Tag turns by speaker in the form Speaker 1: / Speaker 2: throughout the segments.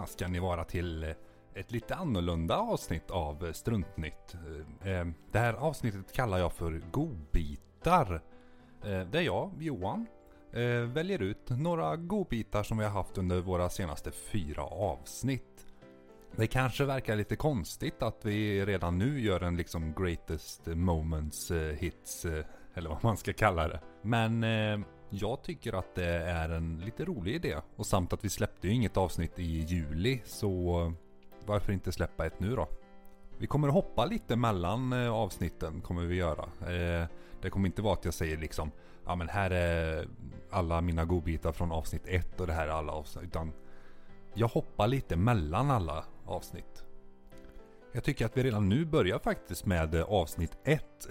Speaker 1: välkomna ska ni vara till eh, ett lite annorlunda avsnitt av eh, Struntnytt. Eh, det här avsnittet kallar jag för Godbitar. Där jag, Johan, väljer ut några godbitar som vi har haft under våra senaste fyra avsnitt. Det kanske verkar lite konstigt att vi redan nu gör en liksom greatest moments hits, eller vad man ska kalla det. Men jag tycker att det är en lite rolig idé. Och samt att vi släppte ju inget avsnitt i juli, så varför inte släppa ett nu då? Vi kommer hoppa lite mellan eh, avsnitten, kommer vi göra. Eh, det kommer inte vara att jag säger liksom, ja men här är alla mina godbitar från avsnitt ett och det här är alla avsnitt. Utan jag hoppar lite mellan alla avsnitt. Jag tycker att vi redan nu börjar faktiskt med eh, avsnitt 1.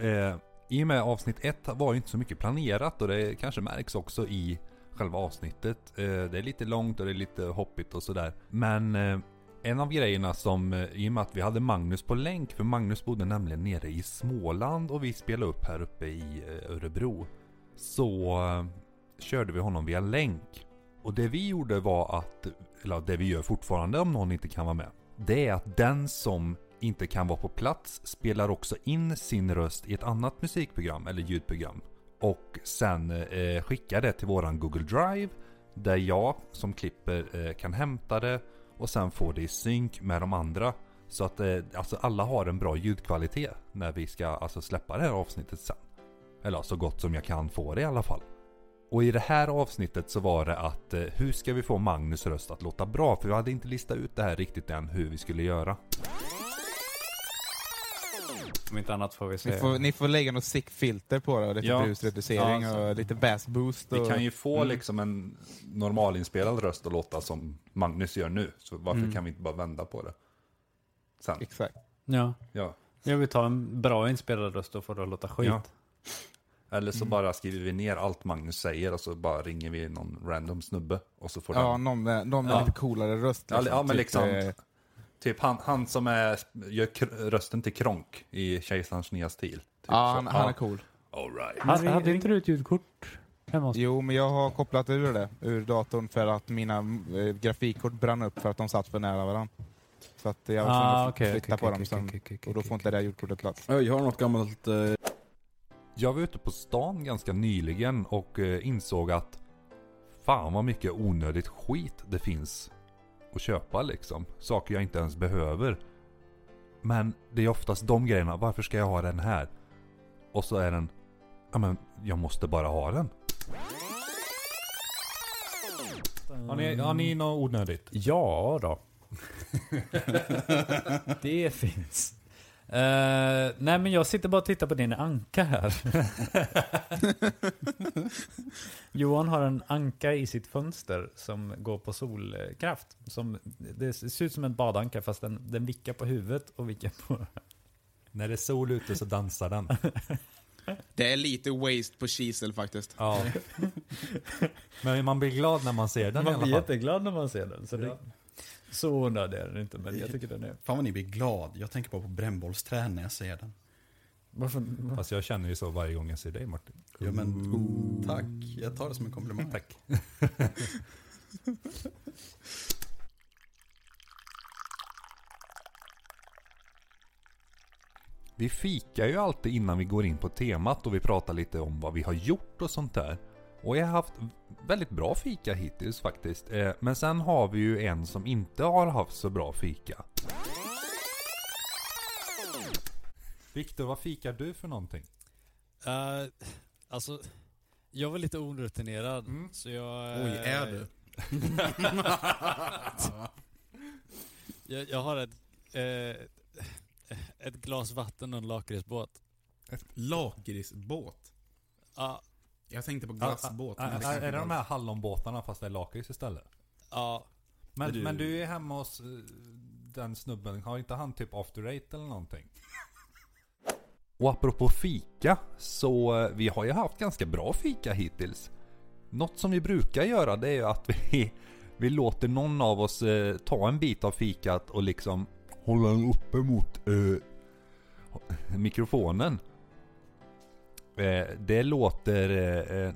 Speaker 1: I och med avsnitt 1 var ju inte så mycket planerat och det kanske märks också i själva avsnittet. Eh, det är lite långt och det är lite hoppigt och sådär. Men eh, en av grejerna som, eh, i och med att vi hade Magnus på länk, för Magnus bodde nämligen nere i Småland och vi spelade upp här uppe i Örebro. Så körde vi honom via länk. Och det vi gjorde var att, eller det vi gör fortfarande om någon inte kan vara med. Det är att den som inte kan vara på plats spelar också in sin röst i ett annat musikprogram eller ljudprogram. Och sen eh, skickar det till våran Google Drive. Där jag som klipper eh, kan hämta det och sen få det i synk med de andra. Så att eh, alltså alla har en bra ljudkvalitet när vi ska alltså släppa det här avsnittet sen. Eller så gott som jag kan få det i alla fall. Och i det här avsnittet så var det att eh, hur ska vi få Magnus röst att låta bra? För vi hade inte listat ut det här riktigt än hur vi skulle göra.
Speaker 2: Om inte annat får vi se.
Speaker 3: Ni får, ni får lägga något sick filter på det och lite
Speaker 2: Ja.
Speaker 3: brusreducering
Speaker 2: Ja,
Speaker 3: och lite bass boost. Och,
Speaker 1: Vi kan ju få liksom en normalinspelad röst att låta som Magnus gör nu. Så varför kan vi inte bara vända på det? Sen.
Speaker 3: Exakt.
Speaker 2: Ja.
Speaker 1: Ja.
Speaker 2: Jag vill ta en bra inspelad röst och få det att låta skit.
Speaker 1: Ja. Eller så bara skriver vi ner allt Magnus säger och så bara ringer vi någon random snubbe. Och så får
Speaker 3: Ja,
Speaker 1: den...
Speaker 3: någon med, någon med
Speaker 1: Ja.
Speaker 3: lite coolare röst.
Speaker 1: Ja, ja, men
Speaker 3: Typ,
Speaker 1: liksom-
Speaker 3: eh,
Speaker 1: Typ han, han som är, gör rösten till Kronk i Kejsarens nya stil. Typ
Speaker 3: ja,
Speaker 1: så.
Speaker 3: han, han är cool.
Speaker 1: All right.
Speaker 2: Hade, hade inte du ett ljudkort hemma hos
Speaker 3: Jo, men jag har kopplat ur det ur datorn för att mina eh, grafikkort brann upp för att de satt för nära varandra. Så att jag var tvungen
Speaker 2: Ah,
Speaker 3: att
Speaker 2: okej,
Speaker 3: flytta
Speaker 2: okej,
Speaker 3: på
Speaker 2: okej,
Speaker 3: dem sen, och då får inte det där ljudkortet plats.
Speaker 4: Jag har något gammalt... Eh,
Speaker 1: Jag var ute på stan ganska nyligen och eh, insåg att fan vad mycket onödigt skit det finns att köpa liksom. Saker jag inte ens behöver. Men det är oftast de grejerna. Varför ska jag ha den här? Och så är den... Ja men jag måste bara ha den. Har ni, har ni något onödigt?
Speaker 2: Ja då. det finns. Eh, nej men jag sitter bara och tittar på din anka här. Johan har en anka i sitt fönster som går på solkraft. Som, det ser ut som en badanka fast den, den vickar på huvudet och vickar på...
Speaker 1: När det är sol ute så dansar den.
Speaker 3: Det är lite waste på kisel faktiskt.
Speaker 1: Ja. Men man blir glad när man ser den i
Speaker 2: Man
Speaker 1: alla
Speaker 2: blir
Speaker 1: fall.
Speaker 2: jätteglad när man ser den. Så, det, så onödig är den inte men jag tycker den är...
Speaker 4: fan vad ni blir glad. Jag tänker bara på brännbollsträn när jag ser den.
Speaker 2: Varför?
Speaker 1: Fast jag känner ju så varje gång jag ser dig Martin.
Speaker 4: Ja men, oh, tack. Jag tar det som en komplimang.
Speaker 1: Tack. Vi fikar ju alltid innan vi går in på temat och vi pratar lite om vad vi har gjort och sånt där. Och jag har haft väldigt bra fika hittills faktiskt. Eh, Men sen har vi ju en som inte har haft så bra fika. Viktor, vad fikar du för någonting?
Speaker 5: Uh, alltså, jag var lite orutinerad, så jag...
Speaker 4: Oj,
Speaker 5: eh,
Speaker 4: är du?
Speaker 5: Jag, jag har ett, eh, ett glas vatten och en lakritsbåt.
Speaker 4: Lakritsbåt.
Speaker 5: Ja,
Speaker 4: Jag tänkte på glassbåt.
Speaker 1: Är,
Speaker 4: men det
Speaker 1: är, det de här hallonbåtarna fast det är lakrits istället?
Speaker 5: ja,
Speaker 1: Men du- men du är hemma hos eh, den snubben, har inte han typ after eight eller någonting? Och apropå fika, så eh, vi har ju haft ganska bra fika hittills. Något som vi brukar göra det är ju att vi, vi låter någon av oss eh, ta en bit av fikat och liksom hålla den uppe mot eh, mikrofonen. Eh, det låter eh, eh,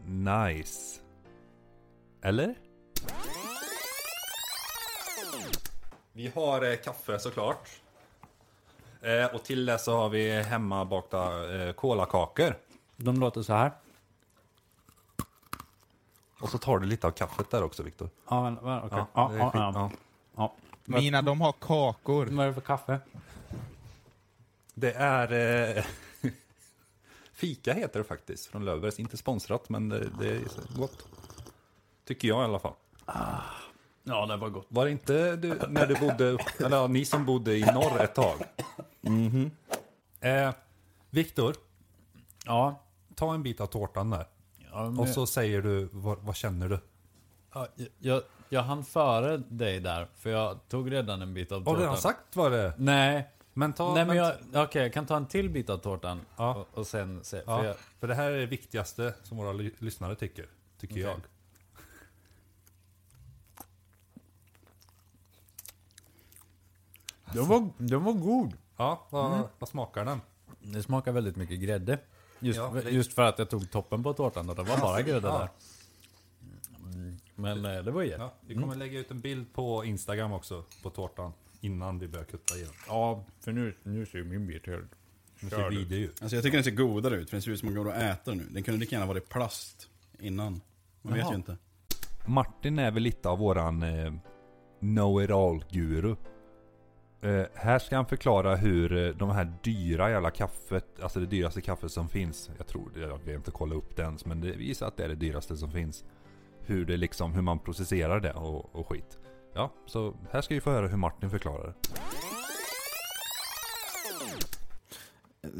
Speaker 1: nice. Eller? Vi har eh, kaffe såklart. Eh, och till det så har vi hemmabakta eh, kolakakor.
Speaker 2: De låter så här.
Speaker 1: Och så tar du lite av kaffet där också Viktor.
Speaker 2: Ja, men, men, okej.
Speaker 1: Ja,
Speaker 2: Ja,
Speaker 1: det är
Speaker 2: ja,
Speaker 1: skit-
Speaker 2: ja,
Speaker 1: ja.
Speaker 2: ja.
Speaker 3: Mina, de har kakor.
Speaker 2: Vad är det för kaffe?
Speaker 1: Det är... Eh, fika heter det faktiskt från Löfbergs. Inte sponsrat men det, det är gott. Tycker jag i alla fall.
Speaker 2: Ja, det var gott.
Speaker 1: Var det inte du, när du bodde, eller ja, ni som bodde i norr ett tag? eh, Viktor,
Speaker 2: Ja.
Speaker 1: ta en bit av tårtan där.
Speaker 2: ja men,
Speaker 1: Och så säger du, vad, vad känner du?
Speaker 2: ja, jag, jag hann före dig där, för jag tog redan en bit av
Speaker 1: Har
Speaker 2: tårtan.
Speaker 1: du redan sagt vad det är?
Speaker 2: Nej,
Speaker 1: Men ta...
Speaker 2: Nej men jag, okej, jag kan ta en till bit av tårtan
Speaker 1: Ja.
Speaker 2: och, och sen se.
Speaker 1: Ja,
Speaker 2: För jag,
Speaker 1: för det här är det viktigaste som våra ly- lyssnare tycker. Tycker jag.
Speaker 2: den, var, den var god.
Speaker 1: Ja, vad, vad smakar den?
Speaker 2: Det smakar väldigt mycket grädde. Just,
Speaker 1: Ja, det-
Speaker 2: just för att jag tog toppen på tårtan och det var bara grädde
Speaker 1: Ja.
Speaker 2: där. Mm, Men eh, det var gött.
Speaker 1: Ja, vi kommer lägga ut en bild på Instagram också, på tårtan. Innan vi börjar kutta i den.
Speaker 2: Ja, för nu, nu ser min bit helt...
Speaker 1: Ser vidrig ut.
Speaker 4: Alltså jag tycker den ser godare ut, för den ser ut som att man går och äter nu. Den kunde lika gärna varit plast innan. Man vet
Speaker 2: Jaha.
Speaker 4: ju inte.
Speaker 1: Martin är väl lite av våran eh, know-it-all-guru. Eh, här ska han förklara hur eh, de här dyra jävla kaffet, alltså det dyraste kaffet som finns. Jag tror jag vill inte kolla upp det ens, men det visar att det är det dyraste som finns. Hur det liksom, hur man processerar det och, och skit. Ja, så här ska vi få höra hur Martin förklarar det.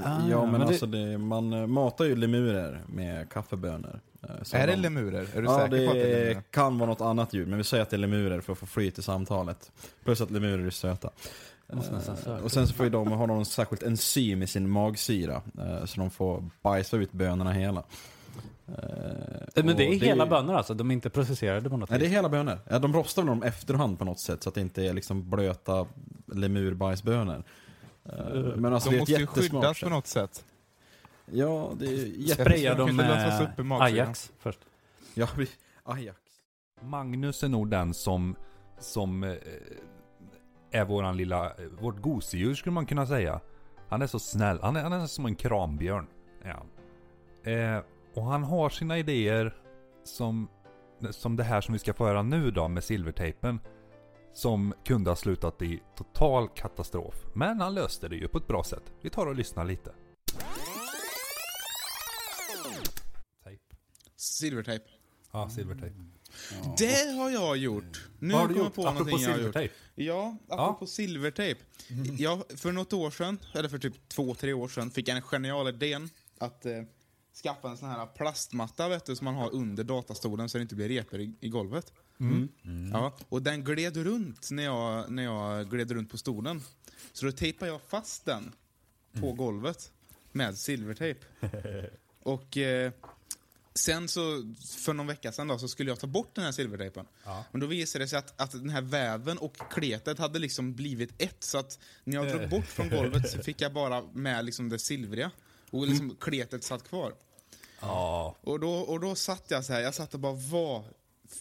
Speaker 2: Ah,
Speaker 4: ja men,
Speaker 2: men det-
Speaker 4: alltså det, man eh, matar ju lemurer med kaffebönor. eh, så
Speaker 3: Är det
Speaker 4: de-
Speaker 3: lemurer? Är du
Speaker 4: Ja,
Speaker 3: säker på att det är
Speaker 4: det
Speaker 3: lemurer?
Speaker 4: kan vara något annat ljud, men vi säger att det är lemurer för att få flyt i samtalet. Plus att lemurer är söta.
Speaker 2: Söka.
Speaker 4: och sen så får ju de ha någon särskilt enzym i sin magsyra, eh, så de får bajsa ut bönorna hela. Eh,
Speaker 2: Men det
Speaker 4: och
Speaker 2: är hela bönor alltså? De är inte processerade på något
Speaker 4: Nej, det är hela bönor. Ja, de rostar väl dem efterhand på något sätt, så att det inte är liksom blöta lemurbajsbönor. Eh, Men alltså
Speaker 3: De
Speaker 4: det är
Speaker 3: måste
Speaker 4: ett
Speaker 3: ju
Speaker 4: jättesmart
Speaker 3: skyddas
Speaker 4: sätt.
Speaker 3: på något sätt.
Speaker 4: Ja, det är jättesmart.
Speaker 2: Sprayar de
Speaker 3: lösas
Speaker 2: med
Speaker 3: upp i magsyran.
Speaker 2: Ajax först?
Speaker 4: Ja, vi- Ajax.
Speaker 1: Magnus är nog den som, som eh, är våran lilla, eh, vårt gosedjur skulle man kunna säga. Han är så snäll, han är, han är som en krambjörn. han. Eh, och han har sina idéer som, som det här som vi ska få höra nu då med silvertejpen. Som kunde ha slutat i total katastrof. Men han löste det ju på ett bra sätt. Vi tar och lyssnar lite. Tejp.
Speaker 3: Silvertejp.
Speaker 1: Ja, silvertejp.
Speaker 3: Det har jag gjort. Nu har
Speaker 1: du
Speaker 3: jag
Speaker 1: gjort?
Speaker 3: på
Speaker 1: Apropå
Speaker 3: någonting jag har gjort.
Speaker 1: silvertejp.
Speaker 3: Ja, apropå silvertejp. Ja, för något år sedan, eller för typ två, tre år sedan, fick jag en genial idén att eh, skaffa en sån här plastmatta vet du, som man har under datastolen så det inte blir repor i, i golvet. Ja, och den gled runt när jag, när jag gled runt på stolen. Så då tejpade jag fast den på golvet med silvertejp. och eh, sen så, för någon vecka sedan då, så skulle jag ta bort den här silvertejpen.
Speaker 1: Ja.
Speaker 3: Men då visade det sig att, att den här väven och kletet hade liksom blivit ett. Så att när jag drog bort från golvet så fick jag bara med liksom det silvriga. Och liksom kletet satt kvar.
Speaker 1: Ja.
Speaker 3: Och då, och då satt jag så här, jag satt och bara vad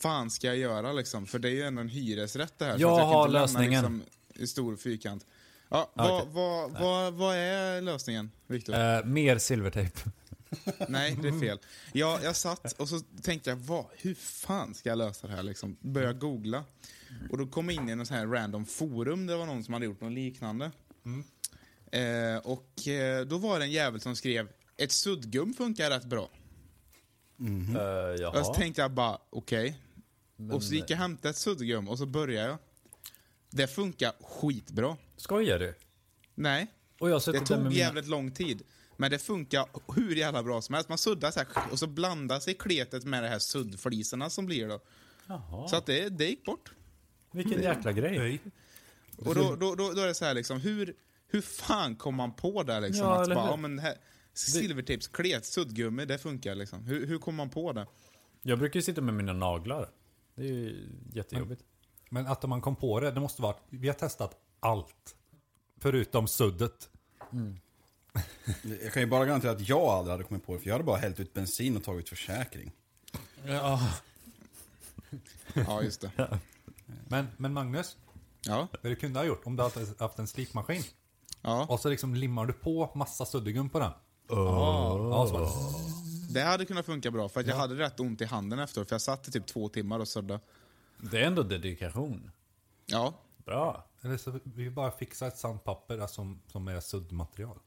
Speaker 3: fan ska jag göra liksom? För det är ju ändå en hyresrätt det här.
Speaker 2: Jag
Speaker 3: kan
Speaker 2: har
Speaker 3: inte lämna,
Speaker 2: lösningen.
Speaker 3: Liksom, i stor fyrkant. Ja, vad,
Speaker 2: Okej.
Speaker 3: vad, vad, vad är lösningen, Viktor?
Speaker 2: Eh, mer silvertejp.
Speaker 3: Nej, det är fel. Jag, jag satt och så tänkte jag, vad, hur fan ska jag lösa det här? Liksom, började googla. Och då kom jag in i en sån här random forum, det var någon som hade gjort något liknande. Eh, och eh, då var det en jävel som skrev, ett suddgum funkar rätt bra.
Speaker 2: Eh,
Speaker 3: Och så tänkte jag bara, okej.
Speaker 2: Men-
Speaker 3: Och så gick jag och hämtade ett suddgum och så började jag. Det funkar skitbra.
Speaker 2: Skojar du?
Speaker 3: Nej,
Speaker 2: Och jag
Speaker 3: det tog
Speaker 2: mina...
Speaker 3: jävligt lång tid. Men det funkar hur jävla bra som helst. Man suddar så här och så blandar sig kletet med de här suddfliserna som blir då.
Speaker 2: Jaha.
Speaker 3: Så att det, det gick bort.
Speaker 2: Vilken jäkla grej.
Speaker 3: Och då, då, då, då är det så här liksom, hur, hur fan kom man på det liksom?
Speaker 2: Ja,
Speaker 3: att bara, ja, men det här, silvertejps, klet, suddgummi, det funkar liksom. Hur, hur kom man på det?
Speaker 2: Jag brukar ju sitta med mina naglar. Det är ju jättejobbigt.
Speaker 1: Men att man kom på det, det måste vara vi har testat allt. Förutom suddet.
Speaker 4: Jag kan ju bara garantera att jag aldrig hade kommit på det, för jag hade bara hällt ut bensin och tagit försäkring.
Speaker 2: Ja.
Speaker 3: Ja, just det.
Speaker 1: Men, men Magnus,
Speaker 3: Ja.
Speaker 1: Det du kunde ha gjort om du hade haft en slipmaskin.
Speaker 3: Ja.
Speaker 1: Och så liksom limmar du på massa suddgum på den. Ja, så bara,
Speaker 3: Det hade kunnat funka bra, för att jag hade rätt ont i handen efteråt, för jag satt i typ två timmar och suddade.
Speaker 2: Det är ändå dedikation.
Speaker 3: Ja.
Speaker 2: Bra.
Speaker 1: eller så vi bara fixar ett sandpapper alltså, som, som är suddmaterial.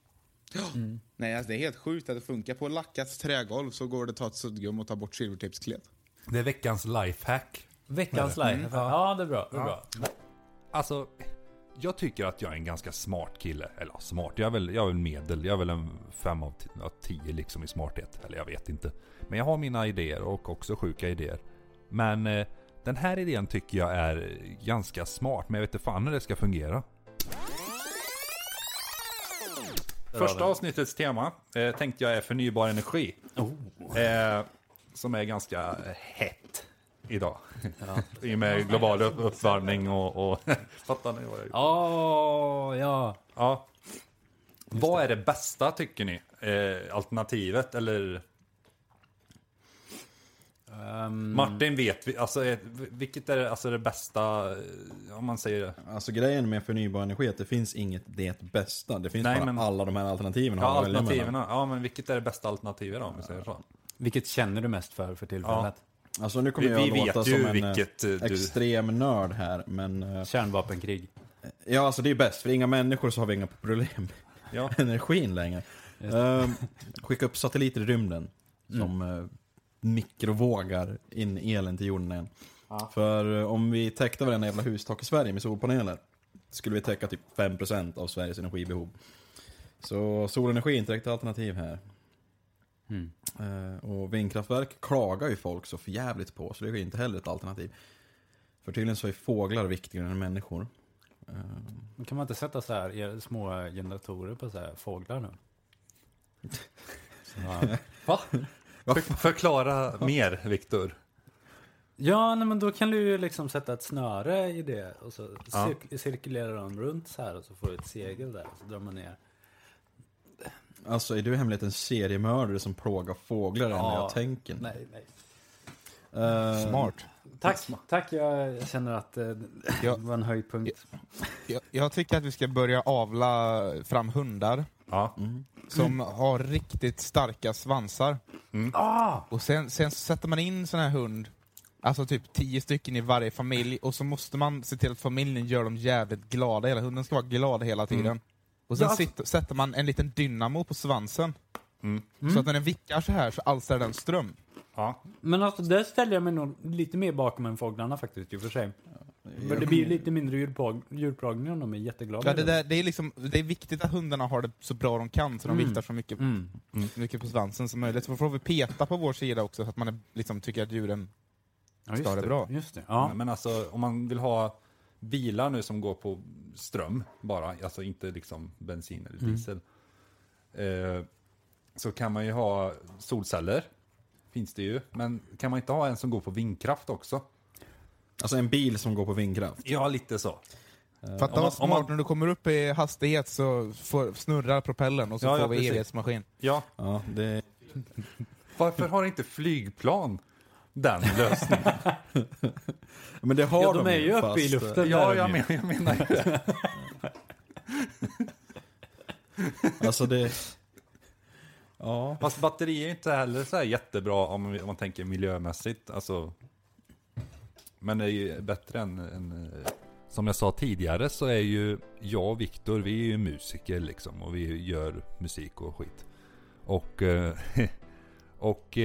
Speaker 3: Nej, alltså det är helt sjukt att det funkar. På lackat trägolv så går det att ta ett suddgum och ta bort silvertejpsklet.
Speaker 1: Det är veckans lifehack.
Speaker 2: Veckans live. Ja, det är bra. Det är bra.
Speaker 1: Alltså, jag tycker att jag är en ganska smart kille. Eller smart, jag är väl, jag är väl medel. Jag är väl en fem av t- av tio liksom i smarthet. Eller jag vet inte. Men jag har mina idéer och också sjuka idéer. Men eh, den här idén tycker jag är ganska smart. Men jag vet inte fan hur det ska fungera. Första avsnittets tema eh, tänkte jag är förnybar energi. Eh, som är ganska hett idag. I och med global upp- uppvärmning och... och Fattar ni vad jag
Speaker 2: Åh, ja.
Speaker 1: Ja. Vad är det bästa tycker ni? Eh, alternativet eller?
Speaker 2: Ehm,
Speaker 1: Martin vet vi, alltså eh, vilket är alltså det bästa, eh, om man säger det?
Speaker 4: Alltså grejen med förnybar energi är att det finns inget det bästa. Det finns
Speaker 1: Nej,
Speaker 4: bara
Speaker 1: men-
Speaker 4: alla de här alternativen.
Speaker 1: Ja, alternativen. Ja, men vilket är det bästa alternativet då, om vi säger så?
Speaker 2: Vilket känner du mest för för tillfället?
Speaker 4: Alltså nu kommer
Speaker 1: Vi,
Speaker 4: jag
Speaker 1: vi
Speaker 4: låta som en eh,
Speaker 1: eh, du...
Speaker 4: extrem nörd här, men... eh,
Speaker 2: Kärnvapenkrig.
Speaker 4: Ja, alltså det är bäst, för inga människor så har vi inga problem med
Speaker 1: Ja.
Speaker 4: energin längre. Ehm, skicka upp satelliter i rymden som uh, mikrovågar in elen till jorden igen. För eh, om vi täckte varenda jävla hustak i Sverige med solpaneler skulle vi täcka typ 5% av Sveriges energibehov. Så solenergi är inte direkt alternativ här.
Speaker 2: Mm.
Speaker 4: Eh, och vindkraftverk klagar ju folk så förjävligt på, så det är ju inte heller ett alternativ. För tydligen så är fåglar viktigare än människor. Eh,
Speaker 2: Kan man inte sätta så här er- små generatorer på så här fåglar nu? Så,
Speaker 1: Va? För, förklara mer, Viktor.
Speaker 2: ja, nej, men då kan du ju liksom sätta ett snöre i det och så
Speaker 1: Ja.
Speaker 2: cir- cirkulerar de runt så här och så får du ett segel där och så drar man ner.
Speaker 4: Alltså är du i hemlighet en seriemördare som plågar fåglar än
Speaker 2: Ja.
Speaker 4: jag tänker?
Speaker 2: Nej, nej.
Speaker 4: Eh,
Speaker 3: Smart.
Speaker 2: Tack, tack. Jag känner att eh, det var en höjdpunkt.
Speaker 3: Jag, jag tycker att vi ska börja avla fram hundar
Speaker 1: Ja.
Speaker 4: Mm.
Speaker 3: som har riktigt starka svansar.
Speaker 2: Ah!
Speaker 3: Och sen, sen så sätter man in sån här hund, alltså typ tio stycken i varje familj, och så måste man se till att familjen gör dem jävligt glada. Hela hunden ska vara glad hela tiden. Och sen
Speaker 2: Ja, alltså-
Speaker 3: sitter, sätter man en liten dynamo på svansen.
Speaker 1: Mm.
Speaker 3: Så att när den vickar så här så alstrar den ström.
Speaker 1: ja.
Speaker 2: Men alltså där ställer jag mig nog lite mer bakom än fåglarna faktiskt i och för sig. Men det blir lite mindre djurplåg- djurplågning om de är jätteglada.
Speaker 3: Ja, det, där, det, är liksom, det är viktigt att hundarna har det så bra de kan, så de
Speaker 2: Mm.
Speaker 3: viktar så mycket,
Speaker 2: Mm.
Speaker 3: mycket på svansen som möjligt. Så får vi peta på vår sida också, så att man är, liksom, tycker att djuren
Speaker 2: Ja, just
Speaker 3: Ska ha det bra.
Speaker 2: Just det. Ja.
Speaker 1: Men alltså om man vill ha bilar nu som går på ström bara, alltså inte liksom bensin eller diesel. Eh, så kan man ju ha solceller, finns det ju. Men kan man inte ha en som går på vindkraft också?
Speaker 4: Alltså en bil som går på vindkraft.
Speaker 1: Ja, lite så.
Speaker 3: Fatta
Speaker 1: om man-
Speaker 3: vad smart,
Speaker 1: man-
Speaker 3: när du kommer upp i hastighet så får, snurrar propellen och så
Speaker 1: Ja,
Speaker 3: får
Speaker 1: ja,
Speaker 3: vi evighetsmaskin.
Speaker 1: Ja,
Speaker 4: Ja, det...
Speaker 1: varför har inte flygplan den lösningen?
Speaker 4: Men det har
Speaker 2: Ja, de är ju uppe i
Speaker 4: eh,
Speaker 2: luften.
Speaker 1: ja, jag,
Speaker 2: de
Speaker 1: men, jag menar ju det.
Speaker 4: Alltså det... Ja.
Speaker 1: Fast batteri är inte heller så här jättebra om man, om man tänker miljömässigt. Alltså, men det är ju bättre än, än... eh, Som jag sa tidigare så är ju jag och Viktor, vi är ju musiker liksom. Och vi gör musik och skit. Och... eh, och...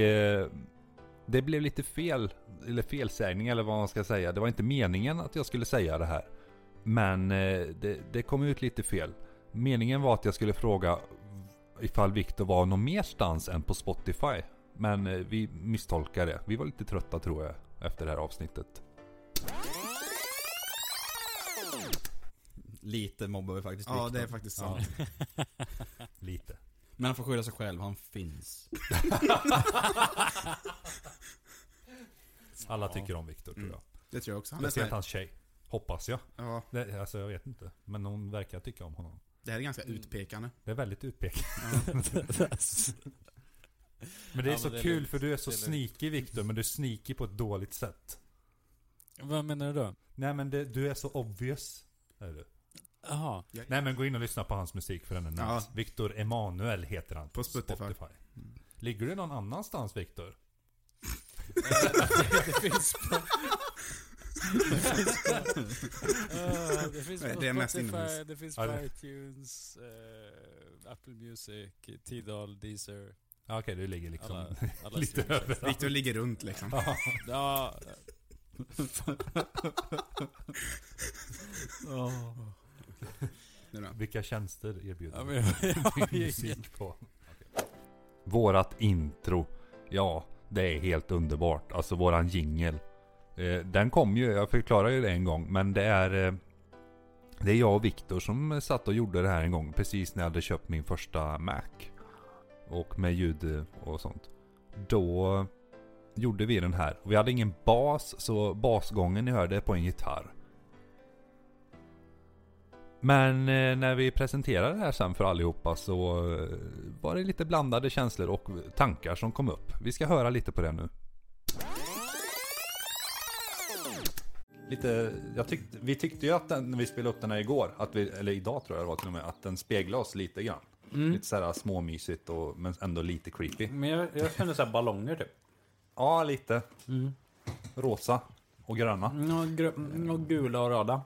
Speaker 1: Det blev lite fel, eller felsägning eller vad man ska säga. Det var inte meningen att jag skulle säga det här. Men eh, det, det kom ut lite fel. Meningen var att jag skulle fråga ifall Viktor var någon merstans än på Spotify. Men eh, vi misstolkade det. Vi var lite trötta tror jag efter det här avsnittet.
Speaker 6: Lite mobbar vi faktiskt
Speaker 7: Ja, det är faktiskt sant.
Speaker 1: Lite.
Speaker 6: Men han får skylla sig själv, han finns.
Speaker 1: Alla tycker om Viktor tror
Speaker 7: Mm.
Speaker 1: jag.
Speaker 7: Det tror jag också. Han är
Speaker 1: Speciellt
Speaker 7: sån
Speaker 1: hans tjej. Hoppas jag.
Speaker 7: ja,
Speaker 1: Det, alltså jag vet inte. Men hon verkar tycka om honom.
Speaker 7: det här är ganska utpekande.
Speaker 1: Det är väldigt utpekat. Men det är
Speaker 5: Ja,
Speaker 1: så
Speaker 5: men det är
Speaker 1: kul
Speaker 5: lugnt.
Speaker 1: för du är så
Speaker 5: Det är lugnt.
Speaker 1: sneaky Viktor. Men du är sneaky på ett dåligt sätt.
Speaker 5: Vad menar du då?
Speaker 1: Nej men det, du är så obvious. Är du.
Speaker 5: Jaha.
Speaker 1: Nej men gå in och lyssna på hans musik för den är nice.
Speaker 7: Ja.
Speaker 1: Viktor Emanuel heter han.
Speaker 7: På Spotify.
Speaker 1: Ligger du någon annanstans Viktor?
Speaker 5: det finns på... det finns på... Ah, det finns på
Speaker 7: det är mest
Speaker 5: Spotify, det finns
Speaker 1: Ja,
Speaker 5: på
Speaker 1: det-
Speaker 5: iTunes, eh, Apple Music, Tidal, Deezer.
Speaker 1: Ja, Okej, du ligger liksom
Speaker 5: Alla, alla
Speaker 1: lite överallt.
Speaker 7: Viktor ligger runt liksom.
Speaker 5: Ja,
Speaker 7: då.
Speaker 1: Vilka tjänster erbjuder
Speaker 5: ja, men jag,
Speaker 1: musik på? Vårat intro. Ja, det är helt underbart. Alltså våran jingel. Eh, den kom ju, jag förklarade ju det en gång, men det är... Eh, det är jag och Viktor som satt och gjorde det här en gång, precis när jag hade köpt min första Mac. Och med ljud och sånt. Då gjorde vi den här. Vi hade ingen bas, så basgången ni hörde är på en gitarr. Men eh, när vi presenterade det här sen för allihopa så eh, var det lite blandade känslor och tankar som kom upp. Vi ska höra lite på det nu. Lite, jag tyckte, vi tyckte ju att den, när vi spelade upp den här igår, att vi, eller idag tror jag det var till och med, att den speglade oss lite grann. Lite såhär småmysigt och, men ändå lite creepy.
Speaker 2: Men jag, jag kände såhär ballonger typ.
Speaker 1: Ja, lite. Rosa och gröna.
Speaker 2: Och, grö- och gula och röda.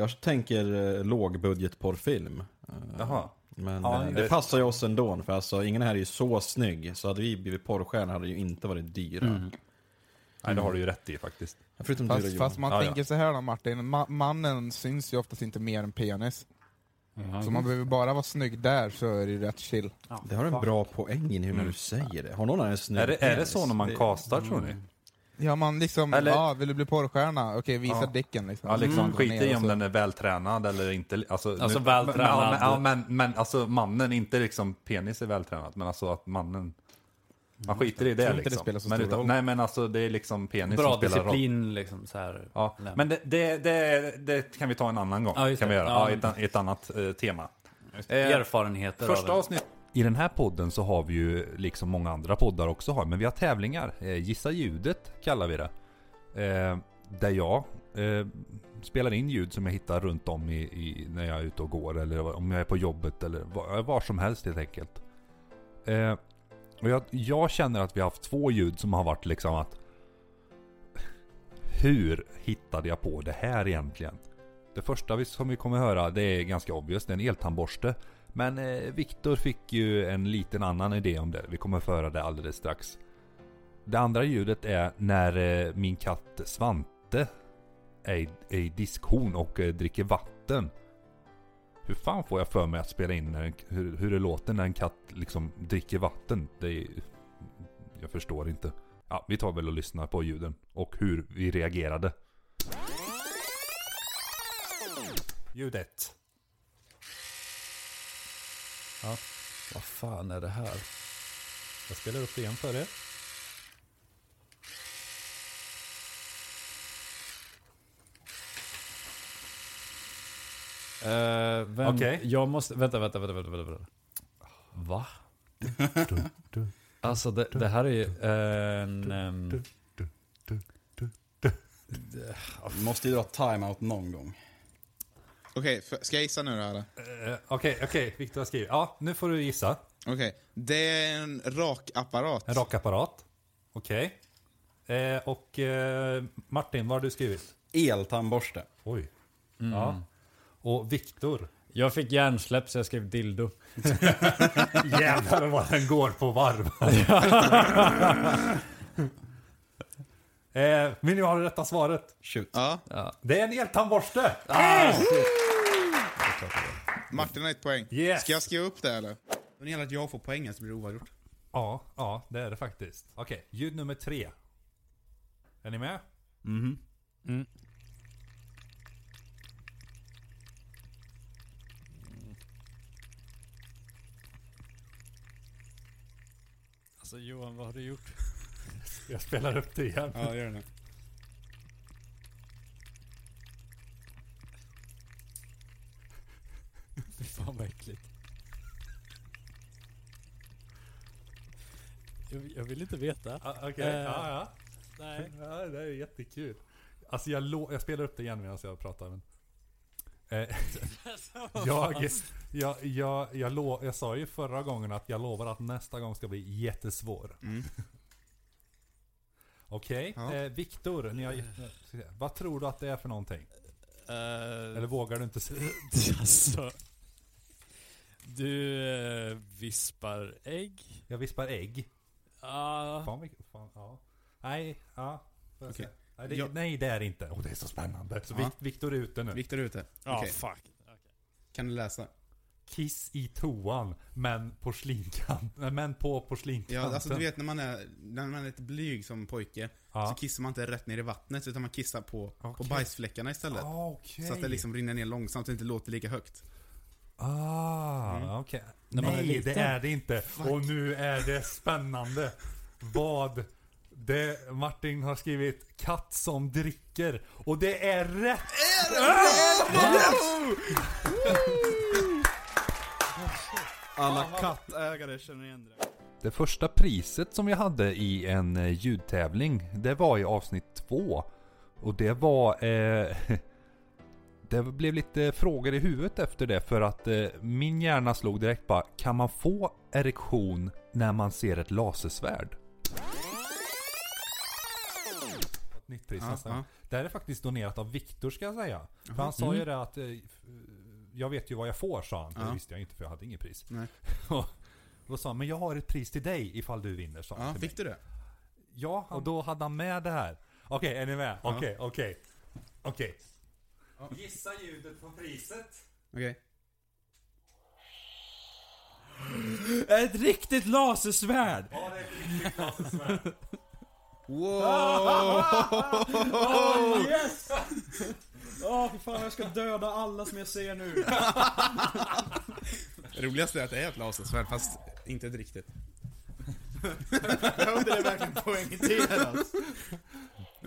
Speaker 4: Jag tänker eh, lågbudgetporrfilm. Eh,
Speaker 1: Jaha.
Speaker 4: Men
Speaker 1: Ja,
Speaker 4: eh,
Speaker 1: det-
Speaker 4: det passar ju oss ändå, för alltså ingen här är ju så snygg. Så hade vi blivit porrstjärnor hade det ju inte varit dyra.
Speaker 1: Nej, det har du ju rätt i faktiskt.
Speaker 4: Förutom dyra
Speaker 3: Fast,
Speaker 4: Johan.
Speaker 3: fast man
Speaker 1: Ja, ja.
Speaker 3: tänker så här då Martin, Ma mannen syns ju oftast inte mer än penis. Så man behöver bara vara snygg där så är det ju rätt chill.
Speaker 4: Det har en bra poäng i nu när du säger det. Har någon här en snygg
Speaker 1: Är det, är det
Speaker 4: penis?
Speaker 1: så när man
Speaker 4: Det-
Speaker 1: castar tror ni?
Speaker 3: Ja man liksom,
Speaker 1: Eller-
Speaker 3: ja vill du bli porrstjärna? Okej visa
Speaker 1: Ja.
Speaker 3: dicken liksom.
Speaker 1: Ja, liksom
Speaker 3: Mm.
Speaker 1: skit i om den är vältränad eller inte. Alltså,
Speaker 2: Alltså
Speaker 1: nu-
Speaker 2: vältränad.
Speaker 1: Men, ja, men, men, alltså mannen, inte liksom penis är vältränad, men alltså att mannen... Man skiter i det
Speaker 3: tror inte det
Speaker 1: liksom.
Speaker 3: spelar så
Speaker 1: men
Speaker 3: stor roll.
Speaker 1: Nej men alltså det är liksom penis
Speaker 2: Bra
Speaker 1: som spelar roll.
Speaker 2: disciplin liksom så här.
Speaker 1: Ja,
Speaker 2: Nej.
Speaker 1: men det, det, det, det kan vi ta en annan gång.
Speaker 2: Ja, just
Speaker 1: kan vi
Speaker 2: det.
Speaker 1: göra.
Speaker 2: Ja.
Speaker 1: Ja, i ett, an- ett annat eh, tema. Eh,
Speaker 2: Erfarenheter
Speaker 1: Första
Speaker 2: av
Speaker 1: avsnitt. I den här podden så har vi ju, liksom många andra poddar också har, men vi har tävlingar. Eh, Gissa ljudet kallar vi det. Eh, där jag eh, spelar in ljud som jag hittar runt om i, i, när jag är ute och går eller om jag är på jobbet eller var, var som helst helt enkelt. Eh, och jag, jag känner att vi har haft två ljud som har varit liksom att hur hittade jag på det här egentligen? Det första vi, som vi kommer höra, det är ganska obvious, det är en eltandborste. Men eh, Viktor fick ju en liten annan idé om det. Vi kommer föra det alldeles strax. Det andra ljudet är när eh, min katt Svante är i, är i diskhon och eh, dricker vatten. Hur fan får jag för mig att spela in när en, hur, hur det låter när en katt liksom dricker vatten? Det är, jag förstår inte. Ja, vi tar väl och lyssnar på ljuden och hur vi reagerade. Ljudet. Ja,
Speaker 2: Vad fan är det här?
Speaker 1: jag spelar upp det igen för er.
Speaker 2: Uh, vem,
Speaker 1: Okej.
Speaker 2: Jag måste, vänta, vänta, vänta, vänta, vänta. vänta. Va? Alltså det, det här är ju en... ehm,
Speaker 6: Vi måste ju dra timeout någon gång.
Speaker 3: Okej, för- ska jag gissa nu då eller?
Speaker 1: Eh, Okej, okej, Viktor har skrivit. Ja, nu får du gissa.
Speaker 3: Okej, det är en rakapparat.
Speaker 1: En rakapparat. Okej. Eh, och eh, Martin, vad har du skrivit?
Speaker 6: Eltandborste.
Speaker 1: Oj. Ja. Och Viktor.
Speaker 2: jag fick hjärnsläpp så jag skrev dildo.
Speaker 1: Jävlar vad den går på varv. eh, vill ni ha det rätta svaret?
Speaker 6: Shoot.
Speaker 3: Ja,
Speaker 1: Det är en eltandborste!
Speaker 3: Martin har ett poäng.
Speaker 1: Yes.
Speaker 3: Ska jag skriva upp det eller?
Speaker 7: Om det gäller att jag får poängen så blir det oavgjort.
Speaker 1: Ja, ja, det är det faktiskt. Okej, ljud nummer tre. Är ni med?
Speaker 6: Mhm.
Speaker 5: Mm. Alltså Johan, vad har du gjort?
Speaker 1: Jag spelar upp det igen.
Speaker 7: Ja, gör det.
Speaker 5: Fy fan vad äckligt. Jag, jag vill inte veta.
Speaker 1: Ah, Okej,
Speaker 5: Eh,
Speaker 1: ja, ja.
Speaker 5: Nej.
Speaker 1: Ja, det är jättekul. Alltså jag, lo- jag spelar upp det igen medan jag pratar. Men. Eh, jag, jag, jag, jag, lo- jag sa ju förra gången att jag lovar att nästa gång ska bli jättesvår.
Speaker 3: Mm.
Speaker 1: Okej,
Speaker 3: Ja.
Speaker 1: eh, Viktor, ni har, gett- vad tror du att det är för någonting?
Speaker 2: Eh,
Speaker 1: Eller vågar du inte säga?
Speaker 2: alltså, du eh, vispar ägg.
Speaker 1: Jag vispar ägg.
Speaker 2: Ja.
Speaker 1: Fan, vilket- fan, ja. Nej, ja. se. Nej, det,
Speaker 3: Jag-
Speaker 1: nej, det är det inte. Åh, det är så spännande. Så
Speaker 3: Ja.
Speaker 1: Vik- Viktor är ute nu.
Speaker 3: Viktor är ute.
Speaker 2: Ja,
Speaker 3: Okej.
Speaker 2: fuck. Okej.
Speaker 3: Kan du läsa?
Speaker 1: Kiss i toan, men porslinkant. Nej, Men på porslinkanten.
Speaker 3: Ja, alltså du vet när man är, när man är lite blyg som pojke
Speaker 1: Ja.
Speaker 3: så kissar man inte rätt ner i vattnet utan man kissar på, på
Speaker 1: Okej.
Speaker 3: bajsfläckarna istället.
Speaker 1: Ah, Okej.
Speaker 3: Så att det liksom rinner ner långsamt och inte låter lika högt.
Speaker 1: Ah,
Speaker 3: Mm.
Speaker 1: okej.
Speaker 2: När man är
Speaker 1: Nej,
Speaker 2: liten.
Speaker 1: det är det inte. Och nu är det spännande. Vad det Martin har skrivit katt som dricker. Och det är rätt!
Speaker 4: Alla kattägare känner igen det.
Speaker 1: Det första priset som vi hade i en eh, ljudtävling, det var i avsnitt två. Och det var... Eh, det blev lite frågor i huvudet efter det för att eh, min hjärna slog direkt bara, kan man få erektion när man ser ett lasersvärd? Ett nytt pris
Speaker 3: Ja,
Speaker 1: nästa
Speaker 3: ja.
Speaker 1: gång. Det här är faktiskt donerat av Viktor ska jag säga. För
Speaker 3: Jaha.
Speaker 1: han sa ju
Speaker 3: Mm.
Speaker 1: det att eh, jag vet ju vad jag får sa han.
Speaker 3: Ja.
Speaker 1: Det visste jag inte för jag hade inget pris.
Speaker 3: Nej.
Speaker 1: Och då sa han, men jag har ett pris till dig ifall du vinner sa han till
Speaker 3: fick
Speaker 1: mig.
Speaker 3: du det?
Speaker 1: Ja, och då hade han med det här. Okej, är ni med? Okej, okej. Okej. Gissa ljudet på priset.
Speaker 3: Okej.
Speaker 4: Ett riktigt lasersvärd!
Speaker 1: Ja, det är ett riktigt lasersvärd.
Speaker 3: Wow!
Speaker 4: Oh, yes! Åh fy fan jag ska döda alla som jag ser nu.
Speaker 3: Det roligaste är att det är ett lasersvärd fast inte ett riktigt.
Speaker 4: Behövde det verkligen poängteras?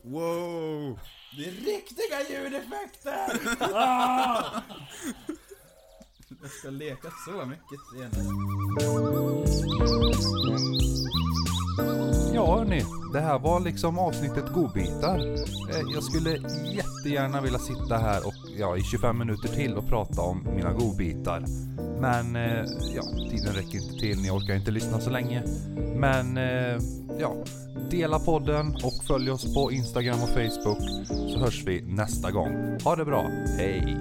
Speaker 3: Wow!
Speaker 4: Det är riktiga ljudeffekter! Ah! Jag ska leka så mycket senare.
Speaker 1: Ja hörni, det här var liksom avsnittet godbitar. Eh, Jag skulle jättegärna vilja sitta här och ja, i 25 minuter till och prata om mina godbitar. Men eh, ja, tiden räcker inte till, ni orkar inte lyssna så länge. Men eh, ja, dela podden och följ oss på Instagram och Facebook så hörs vi nästa gång. Ha det bra, hej!